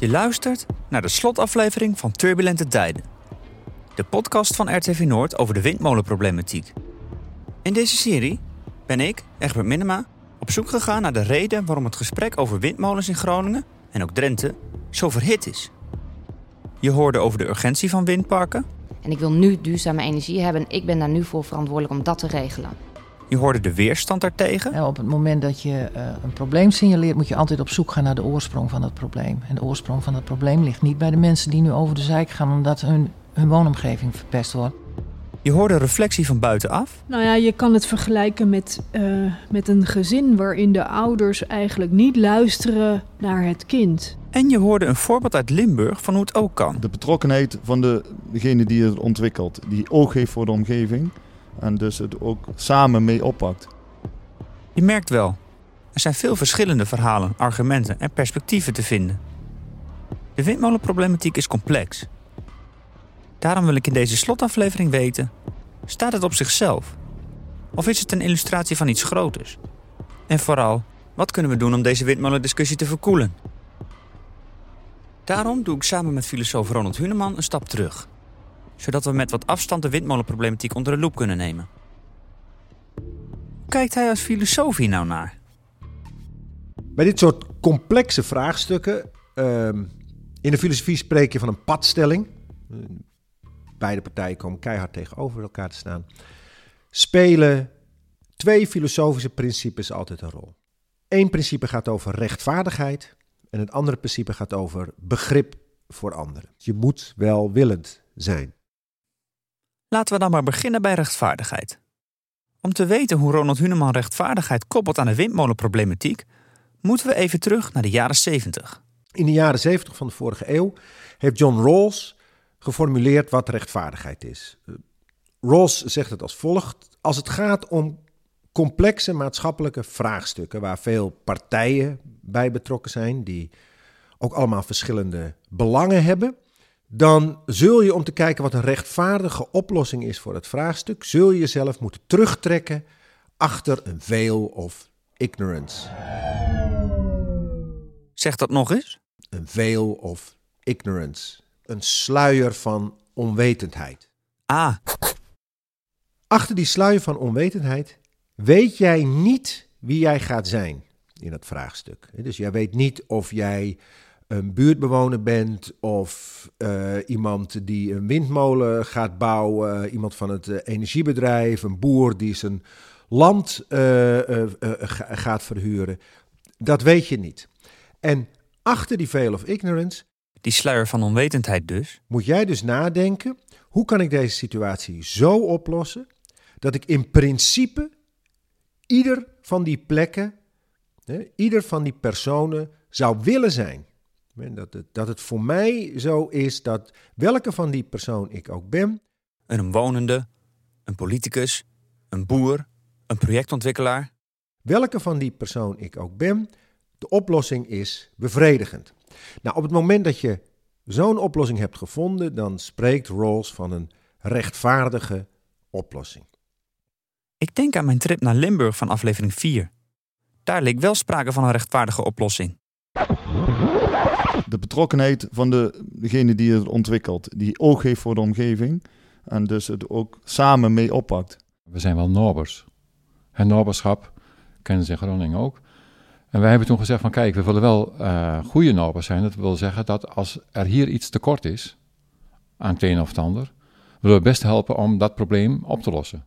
Je luistert naar de slotaflevering van Turbulente Tijden. De podcast van RTV Noord over de windmolenproblematiek. In deze serie ben ik, Egbert Minema, op zoek gegaan naar de reden waarom het gesprek over windmolens in Groningen en ook Drenthe zo verhit is. Je hoorde over de urgentie van windparken. En ik wil nu duurzame energie hebben. Ik ben daar nu voor verantwoordelijk om dat te regelen. Je hoorde de weerstand daartegen. En op het moment dat je uh, een probleem signaleert, moet je altijd op zoek gaan naar de oorsprong van het probleem. En de oorsprong van het probleem ligt niet bij de mensen die nu over de zijk gaan omdat hun, hun woonomgeving verpest wordt. Je hoorde reflectie van buitenaf. Nou ja, je kan het vergelijken met, uh, met een gezin waarin de ouders eigenlijk niet luisteren naar het kind. En je hoorde een voorbeeld uit Limburg van hoe het ook kan. De betrokkenheid van de, degene die het ontwikkelt, die oog heeft voor de omgeving en dus het ook samen mee oppakt. Je merkt wel, er zijn veel verschillende verhalen, argumenten en perspectieven te vinden. De windmolenproblematiek is complex. Daarom wil ik in deze slotaflevering weten: staat het op zichzelf? Of is het een illustratie van iets groters? En vooral, wat kunnen we doen om deze windmolendiscussie te verkoelen? Daarom doe ik samen met filosoof Ronald Huneman een stap terug zodat we met wat afstand de windmolenproblematiek onder de loep kunnen nemen. Kijkt hij als filosoof hier nou naar? Bij dit soort complexe vraagstukken. Uh, in de filosofie spreek je van een padstelling. Beide partijen komen keihard tegenover elkaar te staan. Spelen twee filosofische principes altijd een rol. Eén principe gaat over rechtvaardigheid. En het andere principe gaat over begrip voor anderen. Je moet welwillend zijn. Laten we dan maar beginnen bij rechtvaardigheid. Om te weten hoe Ronald Huneman rechtvaardigheid koppelt aan de windmolenproblematiek, moeten we even terug naar de jaren 70. In de jaren 70 van de vorige eeuw heeft John Rawls geformuleerd wat rechtvaardigheid is. Rawls zegt het als volgt: Als het gaat om complexe maatschappelijke vraagstukken waar veel partijen bij betrokken zijn, die ook allemaal verschillende belangen hebben, dan zul je om te kijken wat een rechtvaardige oplossing is voor het vraagstuk, zul je jezelf moeten terugtrekken achter een veil of ignorance. Zeg dat nog eens? Een veil of ignorance. Een sluier van onwetendheid. Ah. Achter die sluier van onwetendheid weet jij niet wie jij gaat zijn in het vraagstuk. Dus jij weet niet of jij een buurtbewoner bent of uh, iemand die een windmolen gaat bouwen, iemand van het uh, energiebedrijf, een boer die zijn land uh, gaat verhuren. Dat weet je niet. En achter die veil of ignorance. Die sluier van onwetendheid dus. Moet jij dus nadenken: hoe kan ik deze situatie zo oplossen dat ik in principe ieder van die plekken, hè, ieder van die personen zou willen zijn? Dat het, dat het voor mij zo is dat welke van die persoon ik ook ben. Een omwonende, een politicus, een boer, een projectontwikkelaar. Welke van die persoon ik ook ben, de oplossing is bevredigend. Nou, op het moment dat je zo'n oplossing hebt gevonden, dan spreekt Rawls van een rechtvaardige oplossing. Ik denk aan mijn trip naar Limburg van aflevering 4. Daar leek wel sprake van een rechtvaardige oplossing de betrokkenheid van de, degene die het ontwikkelt, die oog heeft voor de omgeving en dus het ook samen mee oppakt. We zijn wel Norbers. Het Norberschap kennen ze in Groningen ook. En wij hebben toen gezegd van kijk, we willen wel uh, goede Norbers zijn. Dat wil zeggen dat als er hier iets tekort is aan het een of het ander, willen we best helpen om dat probleem op te lossen.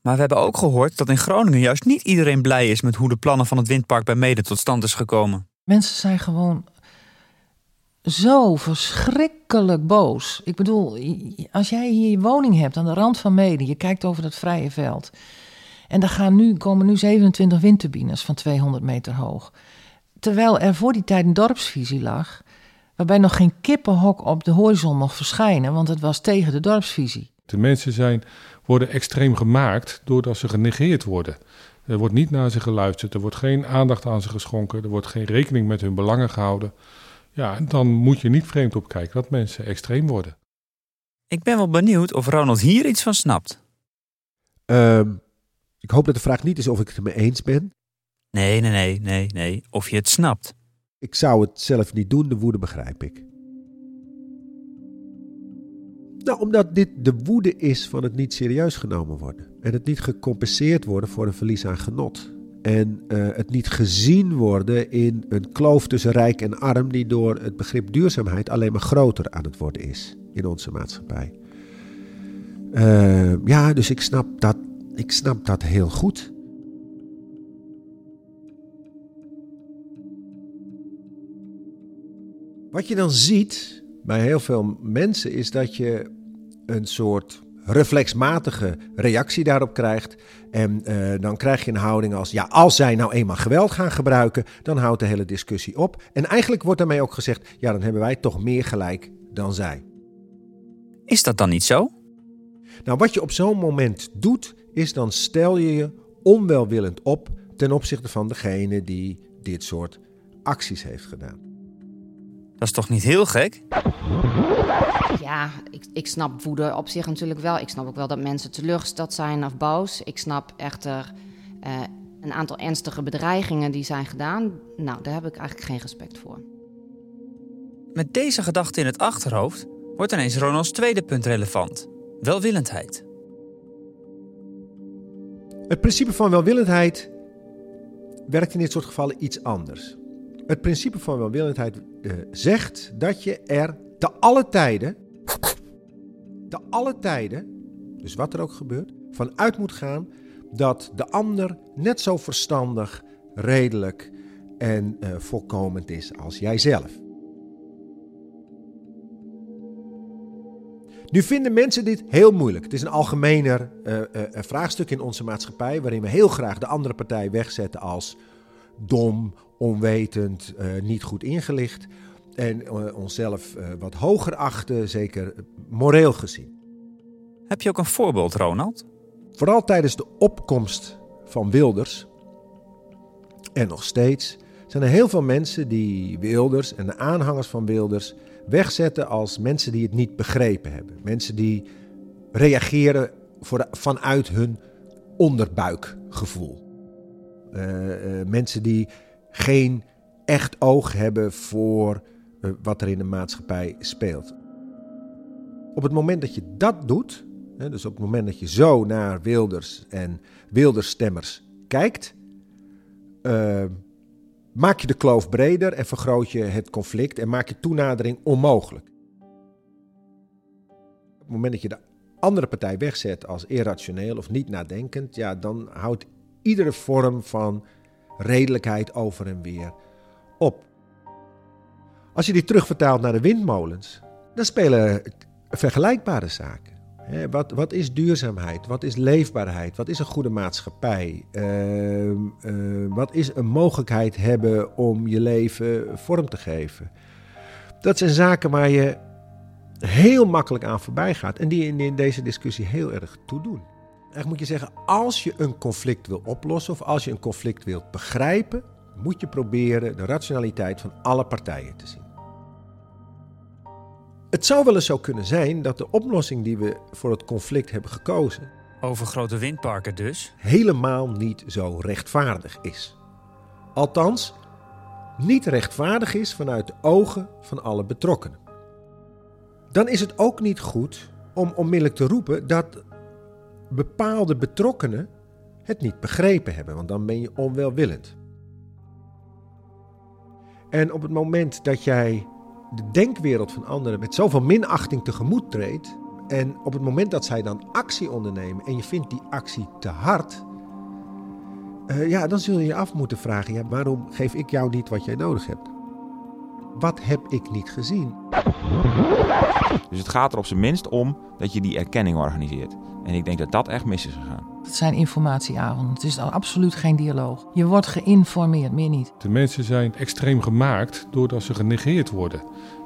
Maar we hebben ook gehoord dat in Groningen juist niet iedereen blij is met hoe de plannen van het windpark bij Mede tot stand is gekomen. Mensen zijn gewoon zo verschrikkelijk boos. Ik bedoel, als jij hier je woning hebt aan de rand van Mede, je kijkt over dat vrije veld. En er gaan nu, komen nu 27 windturbines van 200 meter hoog. Terwijl er voor die tijd een dorpsvisie lag, waarbij nog geen kippenhok op de horizon mocht verschijnen, want het was tegen de dorpsvisie. De mensen zijn, worden extreem gemaakt doordat ze genegeerd worden. Er wordt niet naar ze geluisterd, er wordt geen aandacht aan ze geschonken, er wordt geen rekening met hun belangen gehouden. Ja, dan moet je niet vreemd opkijken dat mensen extreem worden. Ik ben wel benieuwd of Ronald hier iets van snapt. Uh, ik hoop dat de vraag niet is of ik het ermee eens ben. Nee, nee, nee, nee, nee. Of je het snapt. Ik zou het zelf niet doen, de woede begrijp ik. Nou, omdat dit de woede is van het niet serieus genomen worden. En het niet gecompenseerd worden voor een verlies aan genot. En uh, het niet gezien worden in een kloof tussen rijk en arm, die door het begrip duurzaamheid alleen maar groter aan het worden is in onze maatschappij. Uh, ja, dus ik snap, dat, ik snap dat heel goed. Wat je dan ziet bij heel veel mensen is dat je een soort reflexmatige reactie daarop krijgt. En uh, dan krijg je een houding als: ja, als zij nou eenmaal geweld gaan gebruiken, dan houdt de hele discussie op. En eigenlijk wordt daarmee ook gezegd: ja, dan hebben wij toch meer gelijk dan zij. Is dat dan niet zo? Nou, wat je op zo'n moment doet, is dan stel je je onwelwillend op ten opzichte van degene die dit soort acties heeft gedaan. Dat is toch niet heel gek? Ja, ik, ik snap woede op zich natuurlijk wel. Ik snap ook wel dat mensen teleurgesteld zijn of boos. Ik snap echter uh, een aantal ernstige bedreigingen die zijn gedaan. Nou, daar heb ik eigenlijk geen respect voor. Met deze gedachte in het achterhoofd wordt ineens Ronalds tweede punt relevant: welwillendheid. Het principe van welwillendheid werkt in dit soort gevallen iets anders. Het principe van welwillendheid uh, zegt dat je er te alle tijden, te alle tijden, dus wat er ook gebeurt, vanuit moet gaan dat de ander net zo verstandig, redelijk en uh, is als jijzelf. Nu vinden mensen dit heel moeilijk. Het is een algemener uh, vraagstuk in onze maatschappij, waarin we heel graag de andere partij wegzetten als dom, onwetend, uh, niet goed ingelicht. En uh, onszelf uh, wat hoger achten, zeker moreel gezien. Heb je ook een voorbeeld, Ronald? Vooral tijdens de opkomst van Wilders, en nog steeds, zijn er heel veel mensen die Wilders en de aanhangers van Wilders wegzetten als mensen die het niet begrepen hebben. Mensen die reageren voor de, vanuit hun onderbuikgevoel. Uh, uh, mensen die geen echt oog hebben voor uh, wat er in de maatschappij speelt. Op het moment dat je dat doet, hè, dus op het moment dat je zo naar Wilders en Wildersstemmers kijkt, maak je de kloof breder en vergroot je het conflict en maak je toenadering onmogelijk. Op het moment dat je de andere partij wegzet als irrationeel of niet nadenkend, ja, dan houdt iedere vorm van redelijkheid over en weer op. Als je die terugvertaalt naar de windmolens, dan spelen vergelijkbare zaken. Wat, wat, is duurzaamheid? Wat is leefbaarheid? Wat is een goede maatschappij? Uh, uh, wat is een mogelijkheid hebben om je leven vorm te geven? Dat zijn zaken waar je heel makkelijk aan voorbij gaat en die in, deze discussie heel erg toe doen. Eigenlijk moet je zeggen, als je een conflict wil oplossen of als je een conflict wilt begrijpen, moet je proberen de rationaliteit van alle partijen te zien. Het zou wel eens zo kunnen zijn dat de oplossing die we voor het conflict hebben gekozen. Over grote windparken dus? Helemaal niet zo rechtvaardig is. Althans, niet rechtvaardig is vanuit de ogen van alle betrokkenen. Dan is het ook niet goed om onmiddellijk te roepen dat bepaalde betrokkenen het niet begrepen hebben, want dan ben je onwelwillend. En op het moment dat jij de denkwereld van anderen met zoveel minachting tegemoet treedt, en op het moment dat zij dan actie ondernemen en je vindt die actie te hard, uh, ja, dan zul je je af moeten vragen: ja, waarom geef ik jou niet wat jij nodig hebt? Wat heb ik niet gezien? Dus het gaat er op zijn minst om dat je die erkenning organiseert. En ik denk dat dat echt mis is gegaan. Het zijn informatieavonden. Het is absoluut geen dialoog. Je wordt geïnformeerd, meer niet. De mensen zijn extreem gemaakt doordat ze genegeerd worden.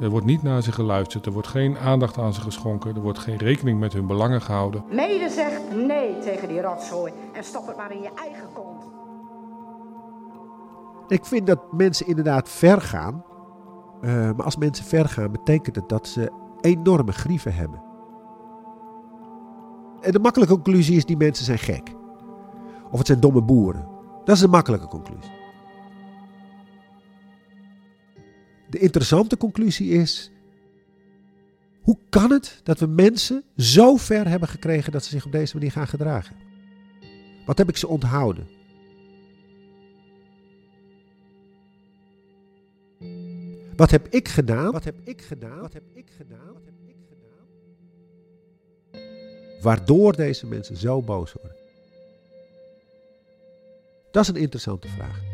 Er wordt niet naar ze geluisterd, er wordt geen aandacht aan ze geschonken, er wordt geen rekening met hun belangen gehouden. Mede zegt nee tegen die rotzooi en stop het maar in je eigen kont. Ik vind dat mensen inderdaad ver gaan. Uh, maar als mensen ver gaan, betekent het dat ze enorme grieven hebben. En de makkelijke conclusie is: die mensen zijn gek. Of het zijn domme boeren. Dat is de makkelijke conclusie. De interessante conclusie is: hoe kan het dat we mensen zo ver hebben gekregen dat ze zich op deze manier gaan gedragen? Wat heb ik ze onthouden? Wat heb ik gedaan? Wat heb ik gedaan? Wat heb ik gedaan? Wat heb ik gedaan? Waardoor deze mensen zo boos worden. Dat is een interessante vraag.